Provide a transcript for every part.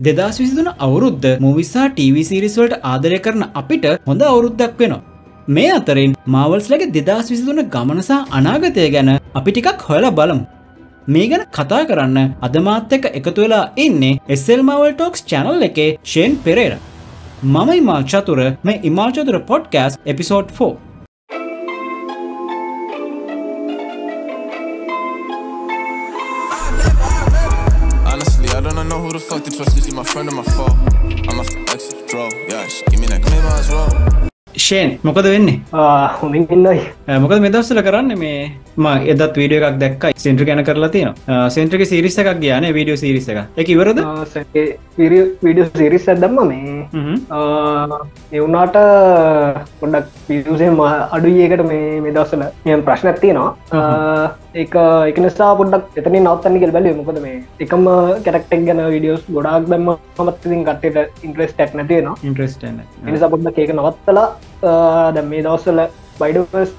දෙදස් විසිදුන අවුරුද්ධ මුවිසා ටීවිසිරිස්වලට ආදරය කරන අපිට හොඳ අවුරුද්දක් වෙනවා. මේ අතරින් මාවල්ස්ලගේ දෙදස් විසිදුන ගමනසා අනාගතය ගැන අපි ටිකක් හොල බලමු. මේ ගැන කතා කරන්න අදමාත් එක එකතු වෙලා ඉන්නේ එස්සෙල් මවල් ටෝක්ස් චැනල් එකේ ෂේන් පෙරේර. මම ඉමාල් චතුර මේ Imal Chathura podcast episode 4. My friend or my foe? I'm the exit, draw. Yeah, she give me that claim as well. Shane මොකද වෙන්නේ හොමින් ඉන්නයි මොකද මෙදස්සල කරන්න මේ ම එදත් වීඩිය එකක් දැක්කයි සෙන්ට්‍ර ගැන කරලා තින සෙන්ට්‍රක සිරිස එකක් ගයාන වීඩියෝ සිරිස එක එක ඉවරද? විඩියෝ සිරිස් ඇදම්ම මේ. එවුනාට පොඩක් පිදුසේ අඩුයකට මේ මෙදස්සල යම් ප්‍රශ්නයක් තියෙනවා. ඒක එක නිසා පොඩක් එතන නවත්තන්නකල් බැලිය මොකද මේ එකම කැරක්ටෙක් ගැන විඩියෝස් ගොඩක් දැම්ම මත්තින් කට්ට ඉන්ට්‍රෙස් ටැක් නැතියෙනවා ඉන්ට්‍රස්ට එනිසා පොඩ්ඩක් ඒක නවත්තලා දැ මේ දවස්සල බයිඩස්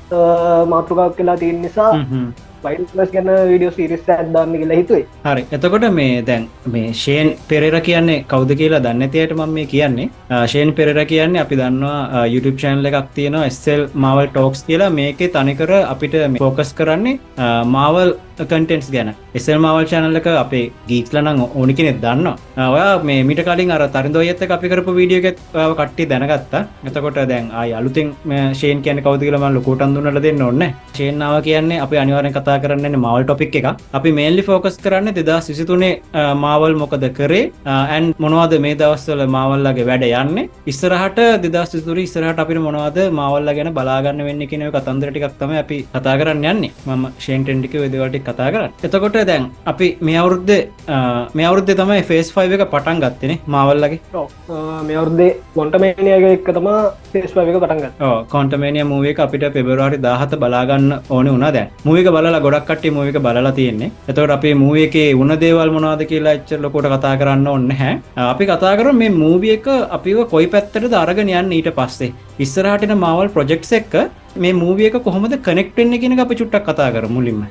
මාතෘකාවක් කියලා තියෙන් නිසා බයිඩස් ගැන විඩියෝ සිරිස් ඇදදාන්න කියලා හිතුවේ. හරි. එතකොට මේ දැන් මේ ෂේන් පෙරර කියන්නේ කෞද කියලා දන්නතියට මම මේ කියන්නේ. ෂේන් පෙරර කියන්නේ අපි දන්නවා YouTube චැනල එකක් තියෙනවා එස්සෙල් මවල් ටෝක්ස් කියලා. මේකේ තනිකර අපිට ෆෝකස් කරන්නේ මාවල් කටෙන්ස් ගැන. එසල් මවල් චැනල්ල එක අපේ ගීක්ලනං ඕනි කෙනෙක් දන්න ඔයා මේ මිට කලින් අර තරින්දෝ ඇත්ත අපි කරපු වීඩියගෙත් කට්ටි දැනගත්තා. එතකොට දැන් අයි අලුතින් ෂේන් කියන කවද කියලම ලොකෝටන් දුන්නට දෙන්න ඔන්න ෂේනාව කියන්නේ අපි අනිවාරෙන් කතා කරන්න මවල් ටොපික් එක අපි මේල්ලි ෆෝකස් කරන්න දෙදා සිසිතුනේ මාවල් මොකද කරේ ඇන් මොනවාද මේ දවස්වල මාවල්ලගේ වැඩ යන්න. ඉස්සරහට දෙදස් තුරි ඉස්සරහට අපිට මොනවාද මවල්ල ගැන බලාගන්න වෙන්න කෙනව කතන්දරටිකක් තම අපි කතා කරන්න යන්නේ. මම ෂේන්ටෙන්ටික වෙදවලටි කතා කර එතකොට දැන් අපි මේ අවුරුද්ධ මේ අවුරුද්ධ තමයි ෆේස් ෆයිව එක පටන් ගත්තනේ මවල්ලගේ? මේ අවුරුද්දේ ගොන්ටමේනියගේ එක් තමා පේස් පවික පටන්ගත් කොන්ටමේනිය මුවේ අපිට පෙබරවාරි දාහත බලාගන්න ඕන වුණ දැ මුවක බලලා ගොඩක්ට මුවක බලලා තියෙන්නේ. එතවට අපේ මුවකේ උන දේවල් මොනාද කියලා එච්චර ලොකොට කතා කරන්න ඔන්න හැ අපි කතා කර මේ මූවිය එක අපිව කොයි පැත්තට දරගෙන යන්න ඊට පස්සේ. ඉස්සරහටන මවල් ප්‍රොජෙක්් එක්ක මේ මූවියක කොහොමද කනෙක්ටෙන්න්න කියෙන අප චුට්ටක් කතා කර මුලින්ම.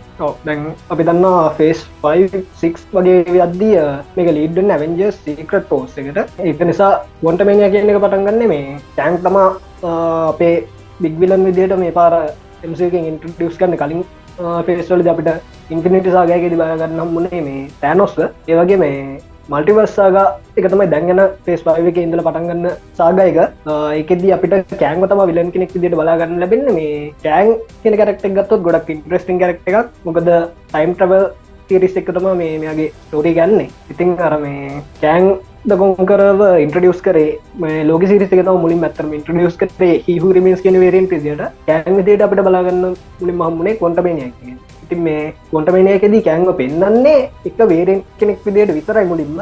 දැන් අපි දන්නා ෆේස් 56 වගේ අද්දිය මේක ලීඩ්ඩන් ඇවෙන්ජ සීක්‍රට පෝස් එකට. ඒක නිසා ගොන්ට මේනය කියන එක පටන්ගන්න මේ ටෑන්ක් තමා අපේ බිග්විලන් විදියට මේ පාර එමසකින් ඉන්ට්‍රටියස් කරන්න කලින් පේස්වලද අපිට ඉන්ෆිනිටි සාගයකෙද බාගන්න මුණේ මේ තෑනොස්ක ඒවගේ මේ මල්ටිවර්සාග එක තමයි දැන්ගෙන පේස් පාවක ඉඳල පටන්ගන්න සාගයක ඒකෙද අපිට කෑන්ව තම විලන් කෙනෙක් දිට බලාගන්න ලැබෙන මේ කෑන් කෙන කරක්ටක් ගත්තොත් ගොඩක් ඉන්ට්‍රස්ටිං කරක්ට එකක්. මොකද ටයිම් ට්‍රවල් තිරිස් එක තම මේ මෙයාගේ ස්ටෝරි ගන්නේ. ඉතින් අර මේ කෑන් දකොන් කරව ඉන්ට්‍රඩියස් කරේ මේ ලෝක සිරිසක තම මුලින් ඇතරම ඉන්ට්‍රඩියස් කරේ. හිහු රිමස් කියන වේරෙන් පිසිට කෑන් විදිට අපිට බලාගන්න මුලින් මහමුණේ කොන්ටමේනයක් ඉතින් මේ කොන්ටමේනයකෙදී කෑන්ව පෙන්න්නන්නේ එක වේරෙන් කෙනෙක් විදියට විතරයි මුලින්ම.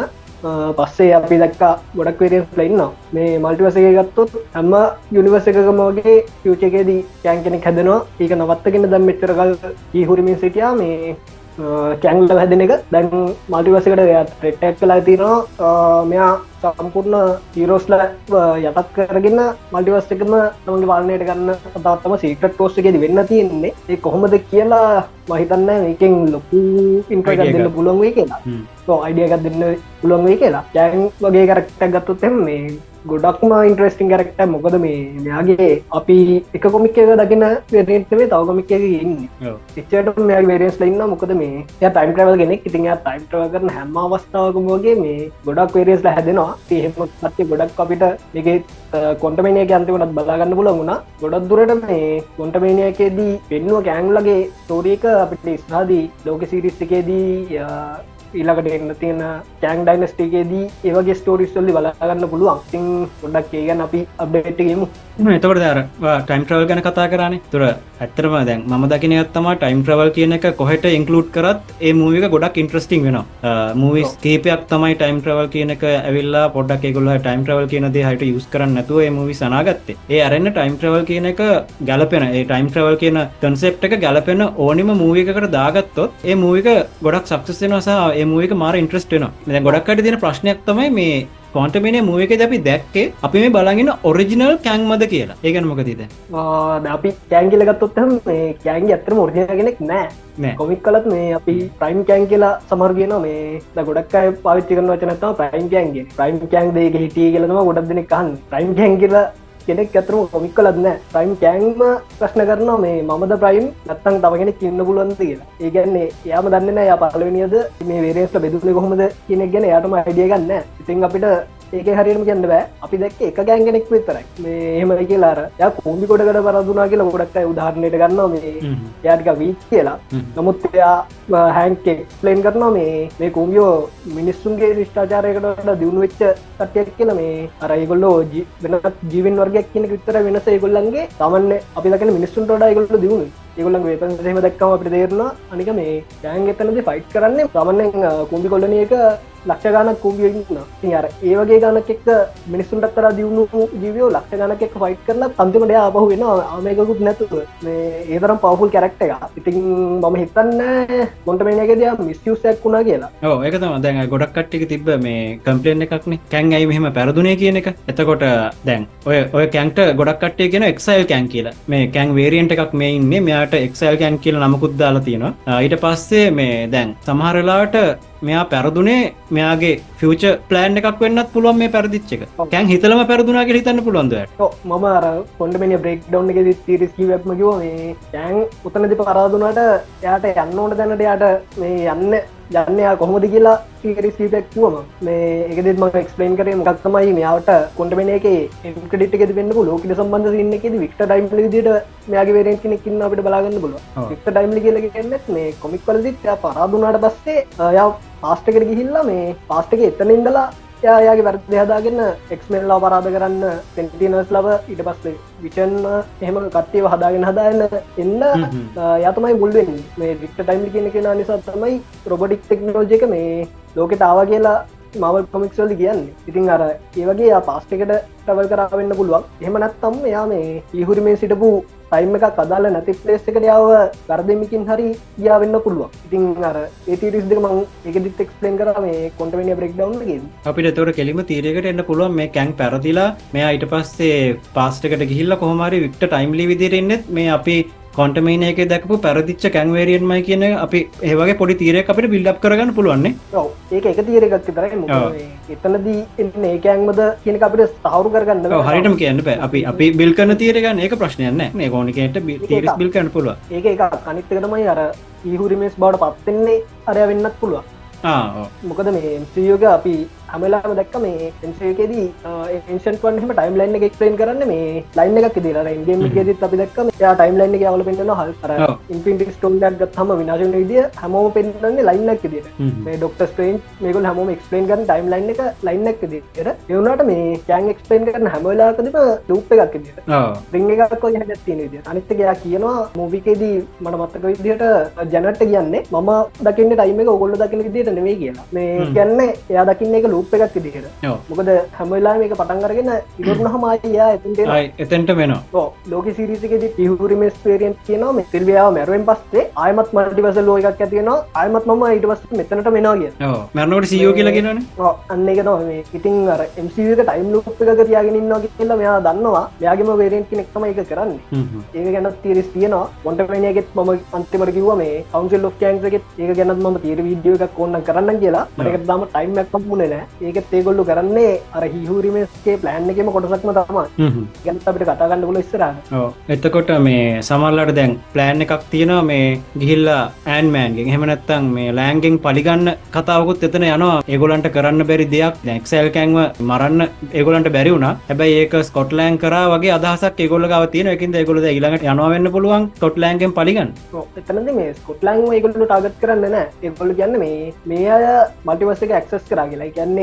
පස්සේ අපි දක්කා ගොඩක් වේරෙන් ලයින්න මේ මල්ටිවසගේ ගත්තොත් හැම යුනිවර්ස එකකමගේ ෆියචකේදී කෑන් කෙනෙක් හැදෙනවා. ඒක නවත්තගෙන දම් මෙච්චරකල් හීහුරිමින් සිටියා. මේ කැංල හැදෙන එක. දැන් මල්ටිවසකට රෙට්ටක් කලා තිනවා මෙයා සම්පූර්ණ තීරෝස්ල යටත් කරගන්න මල්ටිවස් එකම තමගේ පාලනයට ගන්න අතාත්තම සීකට පෝස්ට එකෙද වෙන්න තියෙන්නේ. ඒ කොහොමද කියලා මහිතන්න ඒකෙන් ලොකු ඉන්ට්‍රග දෙන්න පුළොන් වේ කියලා. අයිඩියගත් දෙන්න පුළොන් වේ කියලා. ජෑන් වගේ කරක්ටක් ගත්තුත්තෙම මේ ගොඩක්ම ඉන්ට්‍රස්ටිං කරක්ට මොකද මේ මෙයාගේ අපි එක කොමික් එක දකින වෙරටේ තව කොමික් එක ඉන්න. එච්චට මෙයා වේරස් ලන්න මොකද මේ ය ටයිම් ්‍රවල් ගෙනෙක් ඉතින් ටයිම් ්‍රව කරන හැම අවස්ථාවකමගේ මේ ගොඩක් වේරස් හැදෙනවා. එහෙම පත්ේ ගොඩක් අපිට එක කොන්ටමේනය අන්තිමටත් බලාගන්න පුල වුණා. ගොඩක් දුරට මේ කොන්ටමේනයකේදී පෙන්නුව කෑන්ලගේ තෝරියක අපිට ස්නාදී ලෝක සිරිස් එකේදී ඊලකට එන්න තියෙන කෑන් ඩයිනස්ටේකේදී ඒවගේ ස්ටෝරිස්වල්ලි බලාගන්න පුළුවන්. තින් ගොඩක් ඒගැන අපි අප්ඩේට්ගේමු එතකොට දර ටයිම් ්‍රවල් ගැන කතා කරන්නේ තුර ඇත්තරම දැන් ම දකින ඇත්තම ටයිම් ්‍රවල් කියන එක කොහට ඉන්කලුඩ් කරත් ඒ මූවික ගොඩක් ඉන්ට්‍රස්ටිං වෙන මූවිස් කේපයක් තමයි ටයිම් ්‍රවල් කියනක ඇවිල්ලා පොඩක් එගොල ටයිම් ්‍රවල් කියනද හට යුස් කරන්න නැතුව මූවි සනාගත්තේ. ඒ අරන්න ටයිම් ්‍රවල් කියන එක ගැලපෙන ඒ ටයිම් ්‍රවල් කියන කන්සෙප් එක ගැලපෙන ඕනිම මූවිකට දාගත්තොත් ඒ මූවික ගොඩක් සක්සෙනවා ඒ මූවික මාර ඉන්ට්‍රස්ටන ගොඩක්ට තින ප්‍රශ්නයක් තමයි මේ කොන්ටමිනේ මුවක අපි දැක්කේ අපි මේ බලගෙන ඔරිජිනල් කැංමද කියලා. ඒගන මොකතිද අපි කෑන් කියල ගත්තොත්තම මේ කෑන්ගේ ඇත්තම ෝර්ජය කෙනෙක් නෑ. කොමික් කලත් මේ අපි ප්‍රයිම් කෑන් කියලා සමර්ගෙන මේ ගොඩක් අය පාවිච්චි කරන වචනත්තම ප්‍රයිම් කෑන්ගේ ප්‍රයිම් කෑන් දෙක හිටිය කියලම ගොඩක් දෙනෙක් කහන් ප්‍රයිම් කෑන් කියලා කෙනෙක් ඇතරම කොමික් කලත්න ප්‍රයිම් කෑන්ම ප්‍රශ්න කරනවා මේ මමද ප්‍රයිම් නත්තන් තවගෙන කින්න පුළුවන්ද කියලා. ඒගැන්නේ යාම දන්න ය පලවෙනිියද මේ වේරේස්ට බෙදුල කොහොමද කියනෙක් ගැන යාටම අයිඩිය ගන්න ඉතින් අපිට ඒක හරිම කියන්න බෑ. අපි දැක්ක එක ගෑන්ගෙනෙක් විතරයි. මේ එහෙම කියලාර ය කෝම්ි කොඩකට පරදුනා කියලා ගොඩක්යි උදාහරණයට ගන්නවා මේ යාටික වීක් කියලා. නමුත් එයා හැන්කේ ප්ලේන් කරනවා මේ මේ කූමියෝ මිනිස්සුන්ගේ රිෂ්ඨාචාරයකට දියුණු වෙච්ච කටයක් කියල මේ අරයිගොල්ලෝ වෙනත් ජීවන් වර්ගයක් කියන විතර වෙනස. ඒගොල්ලන්ගේ තමන්න අපි දකන මිනිස්සුන්ට ඩයිගොල්ල දියුණු ඒගොල්ලන් වේපන්සේම දක්කම අපට දේරනවා අනික මේ ගෑන් එතනද ෆයිට් කරන්නේ තමන්නෙන් කුම්බි කොල්ලන එක ලක්ෂ ගානක් කුම්බියන්න ති අර ඒවගේ ගනක් එක් මිනිස්සුන්ට අත්තර දියුණු ජීවියෝ ලක්ෂ ගනක එක් ෆයිට් කරලා අන්තිමට ආපහු වෙන ආමයකුත් නැතුව. මේ ඒතරම් පවහුල් කැරක්ට එක ඉතින් මම හිතන්න මොන්ටමේනයකද මිස්යසයක් වුණා කියලා. ඕ ඒක තම දැන් ගොඩක් කට්ටික තිබ මේ කම්පලේන් එකක්න. කැන් ඇයි මෙහම පැරදුනේ කියන එක. එතකොට දැන් ඔය ඔය කැන්ට ගොඩක් කට්ටේ කියෙන එක්සයිල් කැන් කියලා. මේ කැන් වේරියන්ට එකක් මේ ඉන්නේ. මෙයාට එක්සයිල් කැන් කියල නමකුත් දාලා තියෙනවා. ඊට පස්සේ මේ දැන් සමහරලාට මෙයා පැරදුනේ මෙයාගේ ෆියච ප්ලෑන් එකක් වෙන්නත් පුළුවන් මේ පැරදිච්චක කැන් හිතලම පැරදුනාගේ හිතන්න පුළුවන්දට ඔව්, මම අර කොන්ඩමෙන බ්‍රේක් ඩව් එක තිරිස්කි වෙබ්ම කිව මේ යෑන් උතනදි පරාදුනාට යාට යන්න ඕන දැනට යාට මේ යන්න යන්නයා කොහොමද කියලා රිස්කීපැක්වම මේ එකදෙත් මක එක්ස්පලේන් කරේ මොකක් තමයි මෙයාට කොන්ටමෙන එක එකෙද වෙන්න ලෝකට සම්බන්ධ සින්න එකෙද වික්ට ටයිම්ල දිට මෙයාගේ වේරෙන් කෙනෙකින්න අපිට බලාගන්න බල. වික්ට ටයිම්ලි කියලගෙන්නෙත් මේ කොමික් වලදිත් පරාදුනාට පස්සේ යා පාස්ටකට ගිහිල්ලා මේ පාස්ටක එතන ඉඳලා යායාගේ වැරදි හදාගන්න එක්ස්මෙල්ලා පරාද කරන්න පෙන්ටිනස් ලව ඉට පස්සේ විචන් එහෙම කට්ටේව හදාගෙන හදාන්න එන්න. යතමයි මුල්වෙන් මේ වික්ට ටයිම්ලි කියන කෙන නිසා තමයි රොබඩික් ටෙක්නෝජක මේ ලෝකෙට ආව කියලා මවල් කොමික්ස්වල්ලි කියන්නේ. ඉතින් අර ඒවගේ පාස්ටකට ටවල් කරවෙන්න පුළුවන්. එහෙම නැත්තම් එයා මේ ඉහුරි මේ සිටපු ටයිම් එකක් අදාල නැති පලේස් එකට යාව ගරදමිකින් හරි යා වෙන්න පුළුවන්. ඉතින් අර ඒතිරිස් දෙක මං එකදිත් එක්ස්පලේන් කර මේ කොටවෙනිය බ්‍රෙක් ඩවන්ගේ අපිට තොර කෙලිම තීරකට එන්න පුළුවන්. මේ කැන් පැරදිලා මෙයා ඊට පස්සේ පාස්ටකට ගිහිල්ල කොහමරි වික්ට ටයිම්ලි විදිරෙන්නෙත් මේ අපි කොන්ටමේන එක දැකපු පැරදිච්ච කැන්වේරියන්මයි කියන අපි ඒවගේ පොඩි තීරය අපට බිල්ඩ් කරගන්න පුළුවන්නේ ඒක එක තීරයක් ඔව්. මේ එතනදී එන්න ඒකෑන්මද කියන අපිට සහවරු කරගන්න හරිටම කියන්න බෑ. අපි අපි බිල් කන තීරගන්න ඒක ප්‍රශ්නයන්න මේ ගෝනිකට තීරස් බිල් කන්න පුළුව ඒක එක අනිත්තක තමයි අර ඊහුරිමස් බවට පත්වෙන්නේ අරය වෙන්නත් පුළුවන්. මොකද මේ එම්සියෝග අපි හමලාම දැක්ක මේ එන්සේකෙදී එන්ෂන් හෙම ටයිම් ලයින් එක එක්ස්පලේන් කරන්න මේ ලයින් එකක් දිර ඉන්ගේම ගෙදත් අපි දක්ක යා ටයිම් ලයින් එක අවල පෙන්න්න හල් කර. ඉන්පිටි ස්ටෝන්ඩක් ගත්හම විනාශන විදිිය හැමෝම පෙන්න්නේ ලයින්නක් දිර මේ ඩොක්ට ස්ටේන් මේකල් හම එක්ස්පලේන් කරන ටයිම් ලයින් එක ලයින්නක් දිට එවුණට මේ කෑන් එක්ස්පලේන් කරන හැමලාකදම ලූප් එකක් දිට රිං එකක් හැතින විදි අනිත්තකයා කියනවා මූවිකේදී මට මත්තක විදිහට ජනට කියන්නේ මම දකින්න ටයිම එක ඔගොල්ල දකින විදිට නෙවේ කියලා. මේ හ්ම්. කියන්න එයා දකින්න එක ලූප් එකක් විදිහට. මොකද හැමවෙලා මේක පටන් කරගෙන ඉවරුණ හමයියා එතන්ට එතැන්ට වෙනවා ලෝක සිරිසිකෙද පිහුරිමස් පේරියන් කියනවා මේ සිල්වියාව මැරුවෙන් පස්සේ ආයමත් මල්ටිවස ලෝ එකක් ඇතියෙනවා ආයමත් මම ඊට පස් මෙතනට මෙනා කිය මැරනෝට සියෝ කියලගෙනන අන්න එක මේ. ඉතින් අර එම්සික ටයිම් ලුප් එක තියාගෙනන්නවා කියලා මෙයා දන්නවා. මෙයාගේම වේරෙන් කෙනෙක්තම එක කරන්නේ. ඒක ගැන තිරිස් තියනවා. මොන්ටපනයගෙත් ම අන්තිමට කිව මේ කවන්සිල් ලොක් කෑන්සගෙත් ඒක ගැනත් ම තීර විඩියෝ එකක් කොන්න කරන්න කියලා. මටක දම ටයිම් ක් මුණ නෑ ඒකත් ඒගොල්ලු කරන්නේ අර හිහුරිමස්ගේ ප්ලෑන් එකම කොටසක්ම තම ගැන අපිට කතාගන්න ගොල ස්රා එතකොට මේ සමල්ලට දැන් ප්ලෑන් එකක් තියෙනවා මේ ගිහිල්ලා ඇන්මෑන්ගෙන් හෙමනැත්තං මේ ලෑන්ගෙන් පලිගන්න කතාවකුත් එතන යනවා. ඒගොලන්ට කරන්න බැරි දෙයක්. දැක්සැල් කැන්ව මරන්න ඒගොලන්ට බැරිවුණ හැබයි ඒක ස්කොට්ලෑන් කර වගේ අදහසක් ඒගොල්ල ගව තියෙන එකින් ඒගොල ඉලඟට යනවන්න පුළුවන් ටොට්ලෑන්ගෙන් පලිගන්න. එතනද මේ ස්කොට්ලං ඒගොල්ලු ටාගත් කරන්න නෑ ඒගොල්ල කියන්න මේ මේ අය මටිවස එක ඇක්සස් කරා කියලා. කියන්නේ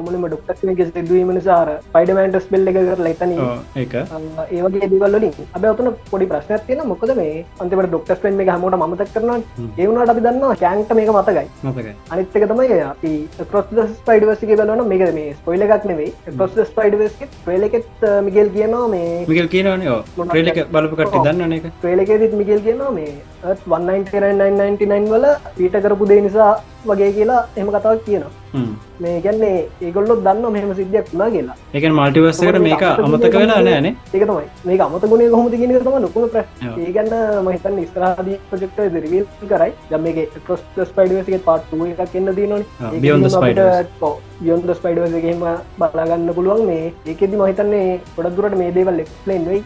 මුලම ඩොක්ටක් සිදුවීම නිසාර පයිඩමන්ටස් බෙල්ල එක කරලා එතන ඒක ඒවගේ දිවල්ලින් අබ ඔතන පොඩි ප්‍රශ්නයක් තියෙන මොකද මේ අන්තිමට ඩොක්ටස් පෙන් මේ හමෝට මතක් කරන ඒවුණට අපි දන්නවා කෑන්ට මේක මතකයි අනිත්තක තමයි අපි ප්‍රොස් පයිඩවසික බලන මේක මේ ස්පොයිල එකක් නෙවෙයි ප්‍රොස් පයිඩවස් ්‍රේලෙකෙත් මිගෙල් කියනවා මේ මිකල් කියනවනේ ්‍රේලක බලපු කට්ටි දන්න එක ්‍රේලකෙදත් මිගෙල් කියනවා මේ 1999 වල පීට කරපු දේ නිසා වගේ කියලා එම කතාවක් කියනවා මේ ගැන්නේ ඒගොල්ලොත් දන්න මෙහම සිද්ධියක් වුණා කියලා එකන් මල්ටිවස්සකට මේක අමතක වෙලා නෑනේ ඒක තමයි මේක අමත ගුණේ කියන එක තමයි ලොකුම ප්‍රශ්නේ. ඔව්. ඒ ගැන මම හිතන්නේ ඉස්සරහදී ප්‍රොජෙක්ට් එක රිවීල් කරයි. Spider-Verse එකේ part 2 එකක් එන්න තියෙනවනේ. ආ, ඒකෙදිම Beyond the අපිට- Spider-Verse. ඔව්, Beyond the Spider-Verse එකේම බලා ගන්න පුළුවන් මේ ඒකෙදි මම හිතන්නේ ගොඩක් දුරට මේ දේවල් එක්ස්ප්ලেইন වෙයි.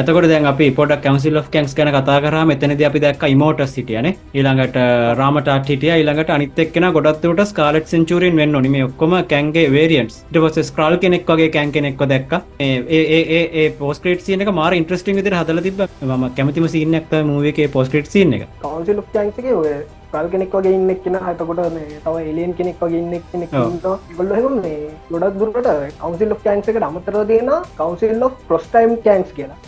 එතකොට දැන් අපි පොඩක් කැන්සිල් කැන්ස් ගැන කතා කරා මෙතනද අපි දැක්ක ඉමෝටස් සිටියන ඊළඟට රාමටත් හිටිය ඊළඟට අනිත්තෙක්ෙන ගොඩත්වට ස්කාලට් සෙන්චුරෙන් වෙන්න නිම ඔක්කොම කැන්ගේ වේරියන්ස් ටවස ස්ක්‍රල් කෙනෙක් වගේ කැන් කෙනෙක්ව දැක්ක. ඒ පෝස්කේට සියනක මාර ඉන්ට්‍රස්ටිං විදිර හදල තිබ ම කැමතිම සින්නක්ත මූවගේ පෝස්කේට් සින්න එක Council of ස්ක්‍රල් කෙනෙක් වගේ ඉන්නෙක් කෙනා. එතකොට මේ තව එලියන් කෙනෙක් වගේ ඉන්නෙක් කෙනෙක්. ඒගොල්ලෝ එහෙම මේ ගොඩක් දුරට Council of Tanks එකට තියෙනවා Council of Cross Time Tanks කියලා.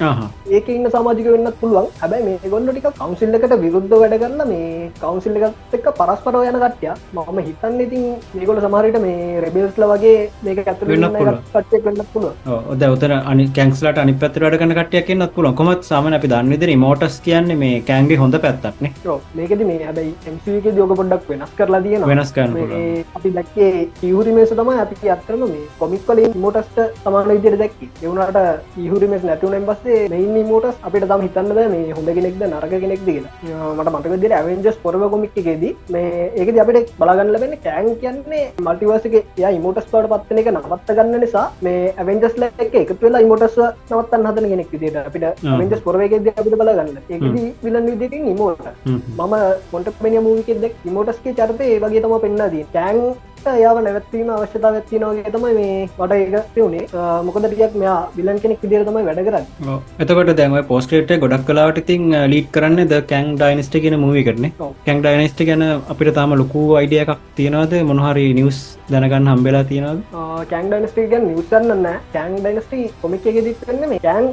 ඒක ඉන්න සමාජික වෙන්නත් පුළුවන්. හැබැයි මේ ගොල්ල ටික කවන්සිල් එකට විරුද්ධ වැඩ කරන්න මේ කවන්සිල් එකත් එක්ක පරස්පරව යන කට්ටිය. මම හිතන්න ඉතින් මේගොල සමහරට මේ රෙබෙල්ස්ල වගේ මේක ඉන්න පුළුවන්. කට්ටයක් වෙන්නත් පුළුව ඔද උතර අනි කැන්ස්ලට අනි පැත්ත වැඩ කන කටයක් න්නත් පුල කොමත් සාමන අපි දන්නවිදිර මෝටස් කියන්නේ මේ කෑන්ගේ හොඳ පැත්තක්නේ මේකද මේ හැබයි එමක දෝක පොඩ්ඩක් වෙනස් කරලා තියෙන වෙනස් පුළුවන්. අපි දැක්කේ ඉහුරිමේස තමයි අපි අත්තරම මේ කොමික් කලින් මෝටස්ට සමාන විදිර දැක්කි. එවුණට ඉහුරිමෙස් නැතිවනෙන් පස්සේ මෙයින් මෝටස් අපිට තම හිතන්න බෑ මේ හොඳ කෙනෙක්ද නරක කෙනෙක් කියලා. මට මටකදිර ඇවෙන්ජස් පොරව කොමික් එකේදී මේ ඒකද අපිට බලගන්න ලබෙන කෑන් කියන්නේ මල්ටිවර්සක ය ඉමෝටස් පට පත්වන එක නවත්ත ගන්න නිසා මේ ඇවෙන්ජස් ල එක එකතු වෙලා ඉමෝටස් නවත්තන්න හදන කෙනෙක් විදිට අපිට වෙන්ජස් පොරවේගෙද අපිට බලගන්න. ඒකදී විලන් විදිකින් ඉමෝට මම මොට පෙනිය මූවිකෙදෙක් ඉමෝටස්ගේ චරිතය ඒ වගේ තම පෙන්න්නදී ටෑන් යාව නැවත්වීම අවශ්‍යතාව ඇත්තිනවගේ තමයි මේ වට ඒක වුණේ මොකද ටියක් මෙයා විලන් කෙනෙක් විදිර තමයි වැඩ කරන්න. එතකොට දැම පෝස්ටේට ගොඩක් කලාවට ඉතින් ලීට් කරන්න ද කැන් ඩයිනස්ට කියෙන මූවි කරන. කැන් ඩයිනස්ට ගැන අපිට තාම ලොකු අයිඩිය එකක් තියෙනවද? මොනහරි නිවස් දැනගන්න හම්බෙලා තියෙනවද? කෑන් ඩයිනස්ටේ ගැන් නිවසන්න කෑන් ඩයිනස්ටි කොමික් එක දිත්න්න මේ කෑන්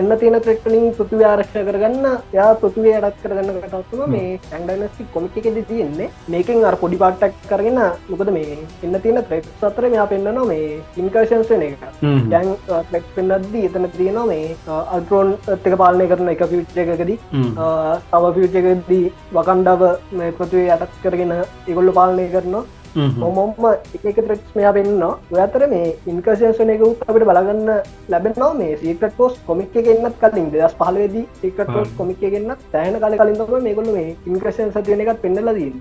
එන්න තියෙන ත්‍රෙක්ටලින් පෘතිව ආරක්ෂ කරගන්න යා පෘතිවේ අඩක් කරගන්න කටත්තුම මේ කෑන් ඩයිනස්ටි කොමික් එකෙද තියෙන්නේ. මේකින් අර පොඩි පාට්ටක් කරගෙන මොකද මේ එන්න තියෙන ත්‍රෙක් සතර මෙයා පෙන්න්නනවා මේ ඉන්කර්ශන්ස් වෙන එක. දැන් ටෙක් පෙන්න්නද්දී එතන තියෙනවා මේ අල්ටරෝන් එක පාලනය කරන එක පිවිච්ච එකකදී. තව පිවිච්චකදී වකණ්ඩාව මේ පෘතිවේ අටක් කරගෙන ඉගොල්ල පාලනය කරනවා මොමොම්ම එක ත්‍රෙක්ස් මෙයා පෙන්න්න ඔයතර මේ ඉන්කර්ශේෂනයක අපිට බලගන්න ලැබෙනවා. මේ සීකට පෝස් කොමික් එක එන්නත් කලින් දෙදස් පහලවෙදී සීකට පෝස් කොමික් එකෙන්න්න තෑන කල කලින් තම මේගොල මේ ඉන්ක්‍රේෂන් සතියන එකත් පෙන්නලදී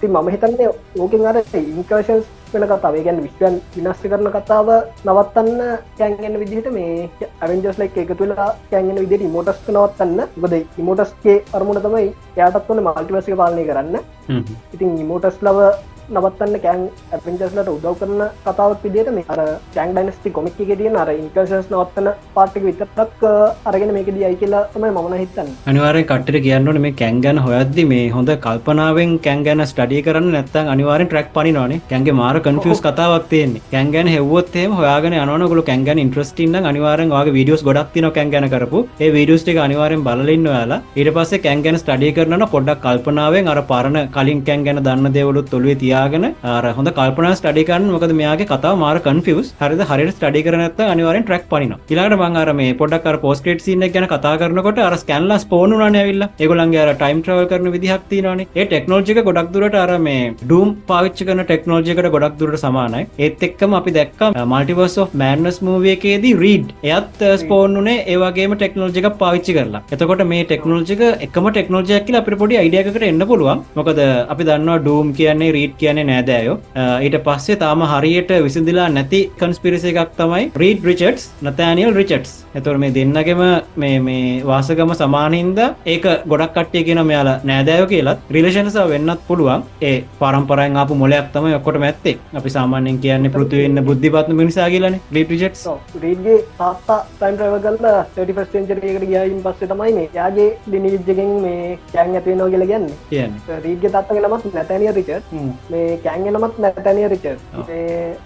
ති මම හිතන්නේ ඕකෙන් අර ඉන්කර්ශන්ස් වෙන කතාව ගැන විශ්වයන් විනස්ස කරන කතාව නවත්තන්න කැන්ගෙන විදිහට මේ ඇවෙන්ජස් ලයික් එක තුලා කැන්ගෙන විදිට ඉමෝටස් නවත්තන්න. ගොද ඉමෝටස්ගේ අරමුණ තමයි යාටත් වන මල්ටිවසික පාලනය කරන්න. ඉතින් ඉමෝටස් ලව නවත්තන්න කෑන් ඇපින්ජස්ලට උදව් කරන කතාවක් විදිට මේ අර කෑන් ඩයිනස්ටි කොමික් එක තියෙන අර ඉන්කර්සස් නවත්තන පාටික විතරක් අරගෙන මේක දියයි කියලා තමයි මන හිතන්න. අනිවාරෙන් කට්ට කියන්නට මේ කැන් ගැන හොයද්දි මේ හොඳ කල්පනාවෙන් කැන් ගැන ස්ටඩිය කරන්න නැත්තන් අනිවාරෙන් ට්‍රක් පනිනවානේ. කැන්ගේ මාර කන්ෆියස් කතාවක් තියෙන්නේ. කැන් ගැන හෙවොත්තේම හොයාගෙන යනකොල කැන් ගැන ඉන්ට්‍රස්ටින්න අනිවාරෙන් වගේ වීඩියෝස් ගොඩක් තින කැන් ගැන කරපු. ඒ වීඩියෝස් ටික අනිවාරෙන් බලන්න යාලා ඊට පස්සේ කැන් ගැන ස්ටඩිය කරන පොඩ්ඩක් කල්පනාවෙන් අර පරණ කලින් කැන් ගැන දන්න දෙවලුත් තොළුවේ තියාගෙන අර හොඳ කල්පනා ස්ටඩිකන්න මොකද මෙයාගේ කතාව මාර කන්ෆියස් හරිද? හරියට ස්ටඩි කරනත් අනිවාරෙන් ට්‍රක් පනින ඉලාට මං අර මේ පොඩක් අර පෝස්ටේට් සින්න ගැන කතා කරනකොට අර ස්කැන්ලා ස්පෝනුන ඇවිල්ලා. ඒගොලන්ගේ අර ටයිම් ට්‍රවල් කරන විදිහක් තියෙනවානේ. ඒ ටෙක්නෝජික ගොඩක් දුරට අර මේ ඩූම් පාවිච්චි කරන ටෙක්නෝජිකට ගොඩක් දුරට සමානයි. ඒත් එක්කම අපි දැක්ක මල්ටිවර්ස් of මෑන්නස් මූවියකේදී රීඩ් එයත් ස්පෝනුනේ ඒවගේම ටෙක්නෝජික පාවිච්චි කරලා. එතකොට මේ ටෙක්නෝජික එකම ටෙක්නෝජයක් කියලා අපිට පොඩි අයිඩියකට එන්න පුළුවන්. මොකද අපි දන්නවා ඩූම් කියන්නේ රීඩ් කියන්නේ නෑදෑයෝ ඊට පස්සේ තාම හරියට විසිදිලා නැති කන්ස්පිරිස එකක් තමයි රීඩ් රිචට්ස් නතෑනියල් රිචට්ස් එතුර මේ දෙන්නගෙම මේ මේ වාසගම සමානහින්ද ඒක ගොඩක් කට්ටිය කියෙන මෙයාලා නෑදෑයෝ කියලත්. රිලේෂන්ස වෙන්නත් පුළුවන්. ඒ පරම්පරයෙන් අප මොලයක් තම ඔක්කොට ඇත්තේ. අපි සාමාන්‍යෙන් කියන්න පෘතිවෙන්න බුද්ධිපත්න මිනිසා කියලන රීඩ් රිචට්ස් රීඩ්ගේ තාත්තා ටයිම් රව කල්ල ටටිෆස්ටෙන්චරකට ගියයින් පස්සේ තමයි මේ යාගේ ලිනිජ්ජගෙන් මේ කෑන් ඇතිවෙනෝ කියල ගන්න කියන්නේ. රීඩ්ගේ තත්ත නමත් නැතැනිය රිචට් මේ කෑන්ග නමත් නැතැනිය රිචර්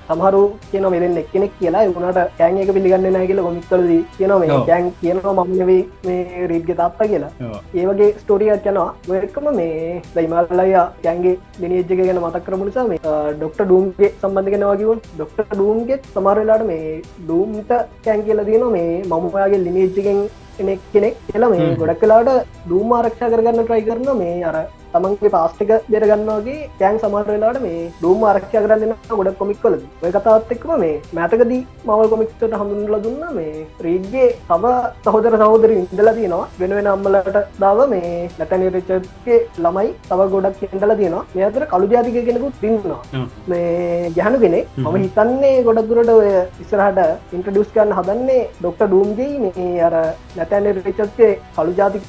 සමහරු කියන මෙදෙන් එක්කෙනෙක් කියලා. එුණට කෑන් එක පිළිගන්න නෑ කියල ගොමික්කලද කියනවා මේ. කෑන් කියනවා මමනවේ මේ රීඩ්ගේ තාත්තා කියලා. ඒවගේ ස්ටෝරියක් යනවා. ඔයකම මේ දයිමල්ලය කෑන්ගේ දිනේජ්ජක ගැන මතක් කරපු නිසා මේ ඩොක්ට ඩූම්ගේ සම්බන්ධ කෙනවාකිවන් ඩොක්ට ඩූම්ගෙත් සමරලාට මේ ඩූම්ට කෑන් කියල තියෙන මේ මමපයාගේ ලිනේජ්ජකෙන් කෙනෙක් කෙනෙක් කියලා මේ ගොඩක් කලාට දූම ආරක්ෂා කරගන්න ට්‍රයි කරන මේ අර තමන්ගේ පාස්ටික දෙරගන්නවාගේ කෑන් සමට වෙලාට මේ ඩූම් ආරක්ෂය කරන්න ගොඩ කොමික්වල ඔය කතාත් එක්ම මේ මෑතකදී මවල් කොමික්ට හඳුන්ල දුන්න මේ රීඩ්ගේ තව සහෝදර සහෝදර ඉඳලා තියෙනවා. වෙන වෙන අම්මලට දාව මේ නැතැන රචගේ ළමයි තව ගොඩක් ඉඳලා තියෙනවා. මේ අතර කළු ජාතික කෙනෙකුත් තින්නවා මේ ගැහනු කෙනෙ මම හිතන්නේ ගොඩක්දුරට ඔය ඉස්සරහට ඉන්ට්‍රඩියස් කරන්න හදන්නේ ඩොක්ට ඩූම්ගේ මේ අර නැතැන රිචත්ගේ කළු ජාතික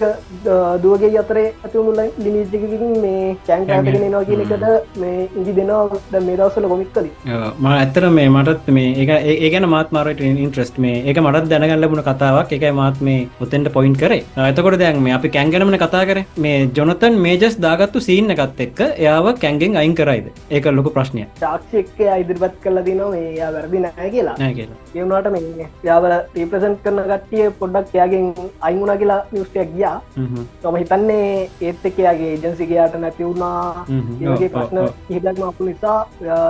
දුවගේ අතරේ ඇතිවුණුල ලිනිජකින් මේ කෑන්කෑගෙන නවා කියන එකට මේ ඉදි දෙනවා මේ දවසල කොමික්කදී ම ඇත්තර මේ මටත් මේ ඒ ඒගන මාත් මාරට ඉන්ට්‍රස්ට මේ එක මටත් දැනගන්න ලැබුණ කතාවක්. එකයි මාත් මේ ඔතෙන්ට පොයින්් කරේ. ඇතකොට දැන් මේ අපි කැන්ගෙනමන කතා කර. මේ ජොනතන් මේජස් දාගත්තු සීන්න එකත් එක්ක එයාව කැන්ගෙන් අයින් කරයිද? ඒක ලොක ප්‍රශ්නය ශාක්ෂයක්ක ඉදිරිපත් කල දිනවා ඒ වැරදි නෑ කියලා. නෑ කියලා. ඒවුණට මේ යාවල රීප්‍රසන්් කරන ගට්ටිය පොඩ්ඩක් යාගෙන් අයිමුණ කියලා නිස්ටයක් ගියා. තම හිතන්නේ ඒත් එකයාගේ ජන්සිකයාට නැති වුණා හ්ම් හ්ම්. ඒගේ ප්‍රශ්න. හිදක්ම අපපු නිසා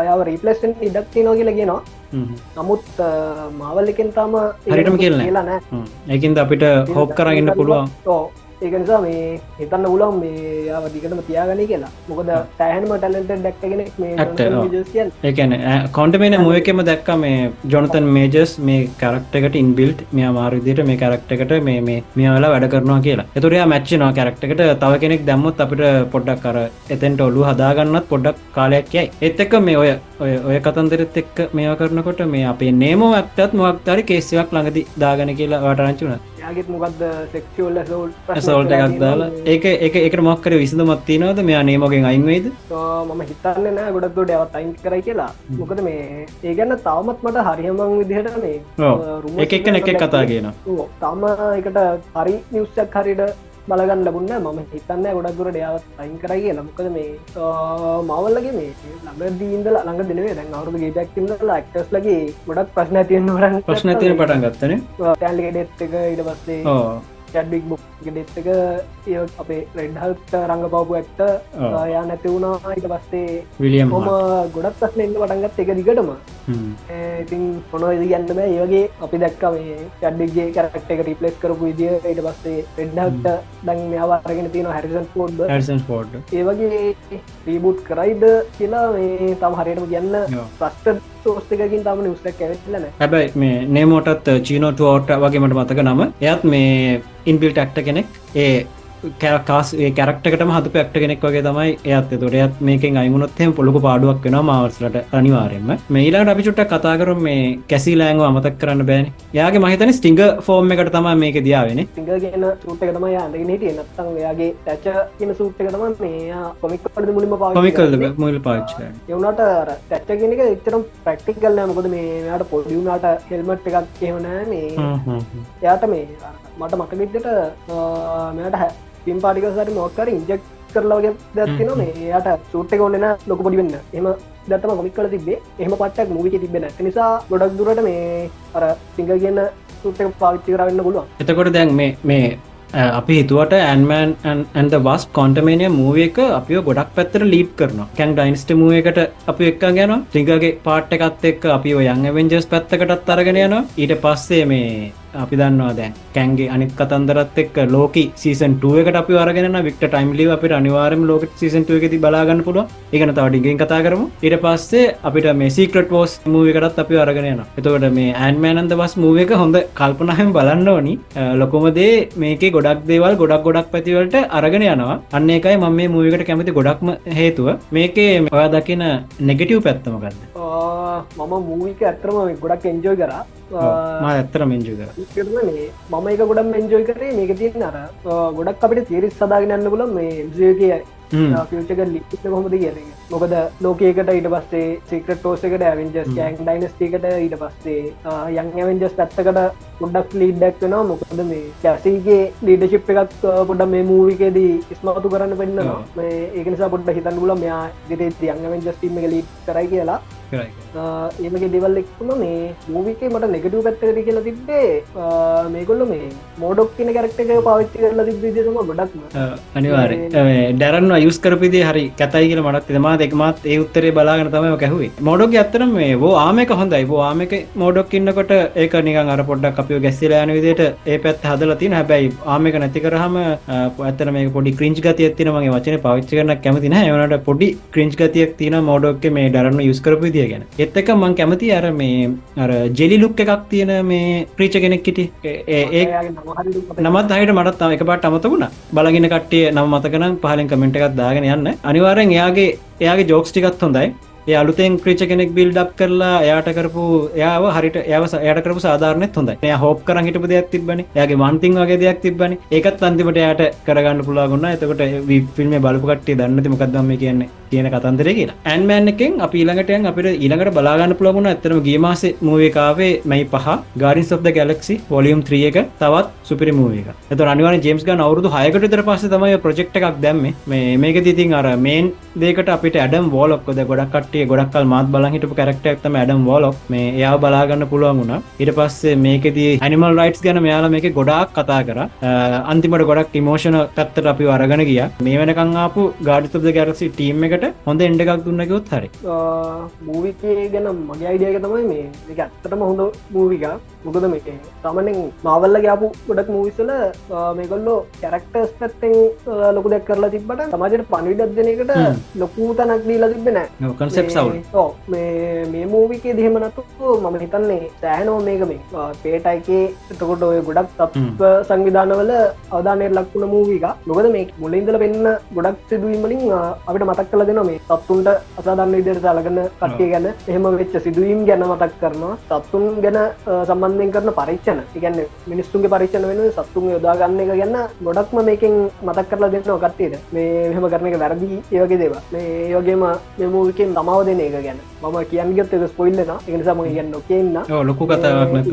යාව රීපලස්ටන් ඉඩක්ති නෝ කියල ගෙනවා. නමුත් මාවල් එකෙන් තාම හරියටම කියලා නෑ. ඒකින්ද අපිට හෝප් කරගන්න පුළුවන් ඕ ඒක නිසා මේ හිතන්න උලම් මේ යාව දිකටම තියාගනි කියලා. මොකද තෑහනම ටලට. කියල් ඒකන කොන්ටමේන මුවකෙම දැක්ක මේ ජොනතන් මේජස් මේ කරක්ටකට ඉන්බිල්ට් මෙයා මාරදිට මේ කරක්ටකට මේ මේ මෙයාලා වැඩ කරනවා කියලා. එතුරයා මච්චනවා කරක්ටකට තව කෙනෙක් දැම්මොත් අපිට පොඩ්ඩක් කර එතැන්ට ඔලු හදාගන්නත් පොඩ්ඩක් කාලයක් යයි. එත් එක්ක මේ ඔය ඔය ඔය කතන්දරත් එක්ක මේවා කරනකොට මේ අපේ නේමෝ ඇක්ටත් මොක්තරි කේසිවක් ළඟදි දාගන කියලා වටරංචුන යාගෙත් මොකක්ද සෙක්ෂල් සෝල් සෝල්ට එකක් දාලා? ඒක එක එක මොක්කර විසඳමත් තිනවද මෙයා නේමගෙන් අයින්වේද මම හිතන්න නෑ ගොඩක්ගොඩ ඇවත් අයින් කරයි කියලා. මොකද මේ ඒ ගැන්න තවමත් මට හරිහමං විදිහට මේ. එක එක එක් කතා කියනවා. ඕ, තම එකට හරි නිවස්සක් හරිට බලගන්න ලබුන්න මම හිතන්න ගොඩක්ගුරට යාවත් අයින් කරයි කියලා. මොකද මේ මවල්ලගේ මේ ළඟ දීන්දල ළඟ දෙනේ දැන් අවුරුදු ගේටක්තින්නල ක්ටස් ලගේ ගොඩක් ප්‍රශ්න තියන්න වරන් ප්‍රශ්න තියෙන පටන් ගත්තන ටැල්ලික ඩෙත් එක ඉට පස්සේ චඩ්ඩික් බුක් ගෙඩෙත් එක ඒ අපේ රෙඩ්හල්ට රංග පවපු ඇත්ත. යා නැති වුණා. ඊට පස්සේ විලියම් හොම ගොඩක් ප්‍රශ්න එන්න පටන්ගත් එක දිගටම. ඉතින් මොන ඉදිගන්න බෑ. ඒවගේ අපි දැක්ක මේ චඩ්ඩික්ගේ කරක්ට එක රිපලස් කරපු විදිිය. ඊට පස්සේ රෙඩ්හල්ට දන් මෙයාවාරගෙන තියෙන හැරිසන් පෝඩ් හැසන් පෝඩ් ඒවගේ රීබුට් කරයිද කියලා මේ තම හරියටම ඔව්. ප්‍රස්ට සෝස්තකකින් තම නිස්ටක් ඇවෙත්ලන හැබැයි මේ නේමෝටත් චීනෝටෝට වගේ මට මතක නම. එයත් මේ ඉන්බිල් ටක්ට කෙනෙක් ඒ කැරකාස් කැරක්ටකටම හතු පැක්ට කෙනෙක් වගේ තමයි එයත් තොරයත් මේකෙන් අයිමුණොත්හෙම පොලොක පාඩුවක් වෙන මවස්ලට අනිවාරෙන්ම මේලාට අපි චුට්ට කතාකර මේ කැසි ලෑංව අමතක් කරන්න බෑන. යාගේ මහිතන ස්ටිංග ෆෝර්ම් එකට තම මේක දියාවෙන සිංග කියන සූට් එක තමයි අඳගෙන හිටිය. නත්තං එයාගේ තැච කියන සූට් එක තම මේ කොමික් පඩ මුලිම කොමිකල් මුල් පාච්ච එවනට තැච්ච කෙනෙක එච්චරම් ප්‍රක්ටික් කල්ල මොකද මේ යාට පොඩියුනාට හෙල්මට් එකක් එහෙවනෑ මේ එයාට මේ මට මටගිටට මෙයට පිම් පාටිකසට මොක්කර ඉන්ජෙක් කරලාගේ දැත්තින මේ එයට සූට්ට කොන්නන ලොක පොඩි වෙන්න. එම දත්තම කොමික් කල තිබේ එහම පටක් මුවික තිබෙන නිසා ගොඩක් දුරට මේ අර සිංහ කියන්න සුට්ට පාවිච්චි කරන්න පුළුවන්. එතකොට දැන් මේ අපි හිතුවට ඇන්මන් ඇන්ද වස් කොන්ටමේනිය මූව එක අපි ගොඩක් පැත්තර ලීප් කරන කැන් ඩයින්ස්ට මුව එකට අපි එක්ක ගැන ත්‍රිගගේ පාට් එකත් එක් අපි යං වෙන්ජස් පැත්තකටත් අරගෙන යනවා. ඊට පස්සේ මේ අපි දන්නවා දැන්. කැන්ගේ අනිත් කතන්දරත් එක් ලෝක සීසන් ටුව එකට අපි අරගෙන වික්ට ටයිම්ලි අපිට අනිවාරම ලෝක සීසන් ටුව එකති බලාගන්න පුළුව එකන තවටිගෙන් කතා කරමු. ඊට පස්සේ අපිට මේ සීකට පෝස් මූව එකටත් අපි අරගෙන යන එතකොට මේ ඇන්මෑනන්ද වස් මූව එක හොඳ කල්පනහම බලන්න ඕනි. ලොකොමදේ මේක ගොඩක් දේවල් ගොඩක් ගොඩක් පැතිවලට අරගෙන යනවා. අන්න එකයි මම මේ මූවකට කැමති ගොඩක්ම හේතුව. මේකේ ඔයා දකින නෙගටව් පැත්තමකක්ද මම මූවික ඇත්තරම ගොඩක් එන්ජෝයි කරා. ඇත්තර මෙන්ජු කර කරන මම එක ගොඩක් එන්ජෝයි කරේ. මේක තියෙන අර ගොඩක් අපිට තේරිස් සදාගෙන යන්න පුල මේ ජයගේ ෆියචක ලිප්ට කොමද කියන මොකද ලෝකයකට ඊට පස්සේ සිකට ටෝසකට ඇවෙන්ජස් කෑන් ඩයිනස්ටිකට ඊට පස්සේ යං ඇවෙන්ජස් පැත්තකට ගොඩක් ලීඩ්ඩක් වෙනවා. මොකද මේ කැසීගේ ලීඩශිප් එකක් පොඩ මේ මූවිකේදී ස්මතු කරන්න පෙන්න්න ඔව්. මේ ඒක නිසා පොඩ්ඩ හිතන්න ගුල මෙයා දිරේ යං ඇවෙන්ජස්ටීම එක ලීඩ් කරයි කියලා ඒමගේ දෙවල් එක්ම මේ මූවිකේ මට නෙගටව පැත්තකට කියලා තිබ්බේ ආ, මේගොල්ල මේ මෝඩොක් කියන කරක්ට එක පාවිච්චි කරලා තිබ්බේදම ගොඩක්ම. අනිවාර ඩැරන් යුස් කරපිදේ හරි කතයි කියල මටත් එම දෙක්මත් ඒ උත්තරේ බලාගෙන තමයි කැහුවේ මොඩොක් ඇත්තරම මේ ආමක හොඳයි. ආමක මෝඩොක් ඉන්නකොට ඒක නිකන් අර පොඩ්ඩක් අප අපි ගැස්සිල යන විදිට ඒ පැත් හදල තින හැබැයි ආමක නැති කරහම ඇතන මේ පොඩි ක්‍රීංච් ගතිය තින මගේ වචන පවිච්ච කරන කැමතින ඒවනට පොඩි ක්‍රීංච් ගතියක් තින මෝඩෝක්ක මේ ඩරන්න යුස්කරපු දිය ගැන. එත්තක මං කැමති අර මේ අර ජෙලි ලුක් එකක් තියෙන මේ ප්‍රීච කෙනෙක් කිටි ඒ නමත් අයට මටත් එක පාට අමතකුණ බලගෙන කට්ටිය නම මතකනම් පහලින් කමෙන්ට් එකක් දාගෙන යන්න. අනිවාරෙන් එයාගේ එයාගේ ජෝක්ස් ටිකත් හොඳයි ඒ අලුතෙන් ක්‍රීච කෙනෙක් බිල්ඩක් කරලා එයාට කරපු එයාව හරිට එයාව යට කරපු සාධාරණත් හොඳ එය හෝප් කරන් හිටපු දෙයක් තිබන යාගේ වන්තිං වගේ දෙයක් තිබන ඒකත් අන්තිමට යායට කරගන්න පුලාගන්න එතකොට ෆිල්ම් බලපු කට්ටේ දන්නති මොකක්දම කියන්නේ කියන කතන්දර කියලා. ඇන්මෑන් එකෙන් අප ඊළඟටයන් අපිට ඊළඟට බලාගන්න පුළගුණ ඇතරම ගේමාස මූවකාවේ මයි පහ. Guardians of the Galaxy Volume 3 එක තවත් සුපිරි මූවක එත අනිවාර ජේම්ස් ගන් අවුරදු හයකට තර පස්ස තමයි ප්‍රෙක්් එකක් දැම්ම. මේ මේක තිතින් අර මේන් දේකට අපිට ඇඩම් වෝලොක්කොද ගොඩක් කටේ ගොඩක්ල් මාත් බල හිටපු කරක්ටක්තම ඇඩම් වෝලොක් මේ එයා බලාගන්න පුළුවන් වුණ. ඉට පස්සේ මේකදී ඇනිමල් රයිටස් ගැන මෙයාල මේක ගොඩක් කතා කර. අන්තිමට ගොඩක් ඉමෝෂණ තත්තට අපි අරගෙන ගිය. මේ වෙනකං ආපු ගාඩිතබ ගැරසි ටීම් එකට හොඳ එන්ඩ එකක් දුන්නකොත් හරි. මූවිකේ ගැන මගේ අයිඩියක තමයි මේ. ඇත්තටම හොඳ මූවික මොකද මේ තමනෙන් මාවල්ල ගාපු ගොඩක් මූවිසල මේකොල්ලෝ කැරක්ටර්ස් පැත්තෙන් ලොකු දෙක් කරලා තිබට සමාජයට පනිවිඩක් දෙන එකට ලොකූ තනක් දීලා තිබෙන කන්සෙප් සව් මේ මූවිකේ දිහෙමනතු මම හිතන්නේ සෑනෝ මේක මේ පේටයිකේ එතකොට ඔය ගොඩක් තත්ව සංවිධානවල අවධානය ලක්වුණ මූවික නොකද මේ මුලින්දල පෙන්න්න ගොඩක් සිදුවීමලින් අපිට මතක් කල දෙන මේ තත්තුන්ට අසාධන්න ඉදිරට අලගන්න කට්ටිය ගැන එහෙම වෙච්ච සිදුවීම් ගැන මතක් කරනවා. සත්තුන් ගැන සම්බන්ධයෙන් කරන පරිච්චන ඉගන්න මිනිස්සුන්ගේ පරිච්චන වෙන සත්තුන් යොදාගන්න එක ගැන්න ගොඩක්ම මේකින් මතක් කරලා දෙන්නවා කට්ටියට. මේ මෙහම කරන එක වැරදි ඒවගේ දේව මේ ඒවගේම මෙමූවිකෙන් තමාව දෙන එක ගැන. මම කියන්ගත් එක ස්පොයිල්ලන එකනිසාම කියන්න කියන්න ලොකු කතාවක්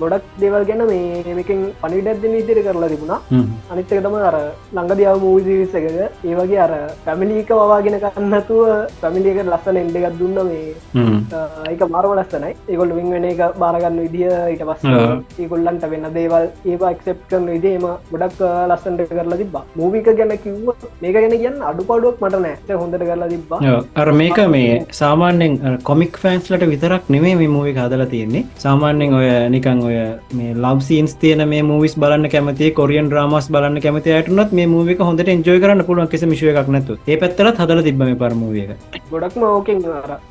ගොඩක් දේවල් ගැන මේ මේකින් පනිඩත් දෙන ඉදිරි කරලා තිබුණා. අනිත්තක තම අර ළඟදියාව මූවිසිරිස එක ඒවගේ අර පැමිලික වවාගෙන කන්නතුව පැමිලියක ලස්සන එන්ඩ එකක් දුන්න මේ ඒක මරම ලස්සනයි. ඒකොල් විං වෙන එක බාරගන්න විදිිය ඊට පස්ස ඒකොල්ලන්ට වෙන්න දේවල් ඒ එක්සෙප් කරන විදේම ගොඩක් ලස්සන්ට කරලා තිබා මූවික ගැන කිව්ව මේක ගැන කියන්න අඩු පඩුවක් මට නෑ හොඳට කරලා තිබා අර මේක මේ සාමාන්‍යෙන් කොමික් ෆෑන්ස්ලට විතරක් නෙමේ මේ මූවි හදලා තියෙන්නේ. සාමාන්‍යෙන් ඔය නිකං ඔය මේ ලබ් සීන්ස් තියන මේ මූවිස් බලන්න කැමති කොරියන් ්‍රමස් බලන්න කැමති අයටනත් මේ මූවික හොඳට එන්ජෝය කරන්න පුළුවන් කිසි මිශය එකක් නැතු ඒ පැත්තලත් හදල තිබම පරමූවියක ගොඩක්ම ඕකෙන්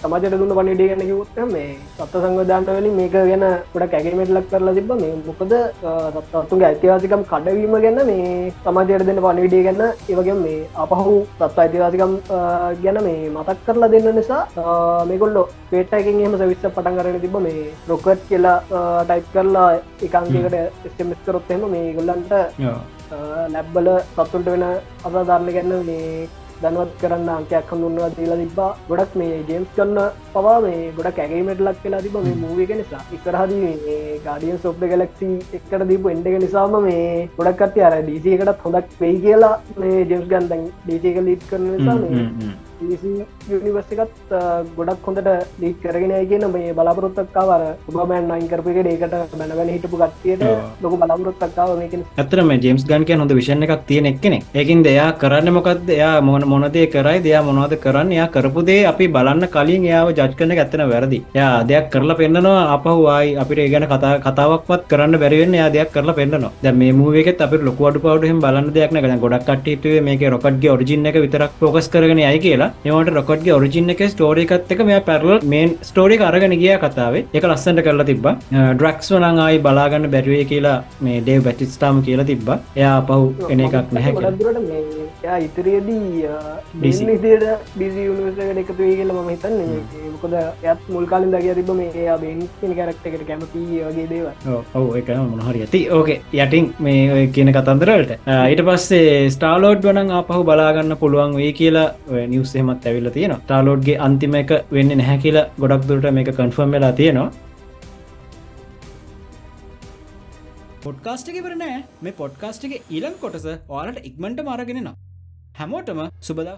සමාජයට දුන්න පනිඩිය ගැන කිවුත් මේ සත්ත සංගධාන්ත වලින් මේක ගැන ගොඩ ඇගමටලක් කරලා තිබ මේ මොකද සත්තුන්ගේ ඇතිවාසිකම් කඩවීම ගැන්න මේ සමාජයට දෙන්න පනිවිඩිය ගැන්න ඒවගේ මේ අපහු සත්ත අයිතිවාසිකම් ගැන මේ මතක් කරලා දෙන්න නිසා මේකොල්ලො පේටයකින් එහම සවිස්ස පටන් කරන තිබ මේ රොකට් කියලා ටයිප් කරලා එකන්කට ස්ටමස් කරොත් එම මේ ගොල්ලන්ට ලැබ්බල සත්තුන්ට වෙන අසාධාරණ ගැන්න මේ දැනවත් කරන්න අංකයක් හඳුන්වා දීලා තිබා ගොඩක් මේ ජේම්ස් කන්න පවා මේ ගොඩක් ඇගේමට ලක් කියලා තිබ මේ මූවික නිසා. ඉස්සරහද ගඩියන් සොප්ට ගලක්සි එක්කට දීපු එන්ඩ එක නිසාම මේ ගොඩක්ට අර ඩීසිකටත් හොඳක් වෙයි කියලා මේ ජෙම්ස් ගන්දන් ඩීසික ලීට් කරන නිසා යනිවර්සිකත් ගොඩක් හොඳට ලීට් කරගෙන කියන මේ බලාපොරොත්තක්කාවර උබමෑන් අයින් කරපික ඒකට බැනවැන හිටපු කට්ටියට ලොක බලාපොරොත්තක්කාව මේක ඇතරම ජේම්ස් ගන්ක හොඳ විෂණ එකක් තියෙන එක්කෙනෙ ඒකින් දෙයා කරන්න මොකක්ද එයා මොන මොනදේ කරයි දෙයා මොනවද කරන්න? එයා කරපුදේ අපි බලන්න කලින් එයාව ජජ් කරන ඇත්තන වැරදි. යා දෙයක් කරලා පෙන්න්නනවා අපහවායි අපිට ඒගැන කතා කතාවක්වත් කරන්න බැරිවෙන්න යා දෙයක් කරලා පෙන්න්නනවා ද මේ මූවේකත් අපි ලොකුවඩ පවඩුහම බලන්න දෙයක් නගන ගොඩක් කට්ටේ මේක රොකට්ගේ ඔරිජින්න එක විතරක් පෝකස් කරගෙන යයි කියලා ඒවට රොකට්ගේ ඔරිජින්න එක ස්ටෝරිකත් එක මේ පැරල මේන් ස්ටෝරි අරගෙන ගිය කතාවේ. එක ලස්සට කරලා තිබ ඩ්‍රක්ස් වනං ආයි බලාගන්න බැරිවේ කියලා මේ ඩේ බැටිස්ටාම කියලා තිබ්බ. එයා පහු එන එකක් නැහැ ඉතරයේදී යුනිවර්සකට එකතු කියලා ම හිතන්න. මොකද ඇත් මුල් කාලින් දග තිබ මේ බෙන් කරක්ටකට කැමති වගේ දේව ඔව එක මොනහරි ඇති. ඕකේ යටින් මේ කියන කතන්දරට ඊට පස්සේ ස්ටාලෝඩ් වනං ආපහු බලාගන්න පුළුවන් වේ කියලා නිවසේමත් ඇවිල්ල තියෙන ටාලෝඩ්ගේ අන්තිම එක වෙන්න නැහැ කියලා ගොඩක් දුරට මේක කන්ෆර්ම් වෙලා තියෙනවා. පොඩ්කාස්ටක වරනෑ මේ පොඩ්කාස්ටගේ ඊලම් කොටස ඕලට ඉක්මට මාරගෙනනවා හැමෝටම සුබදා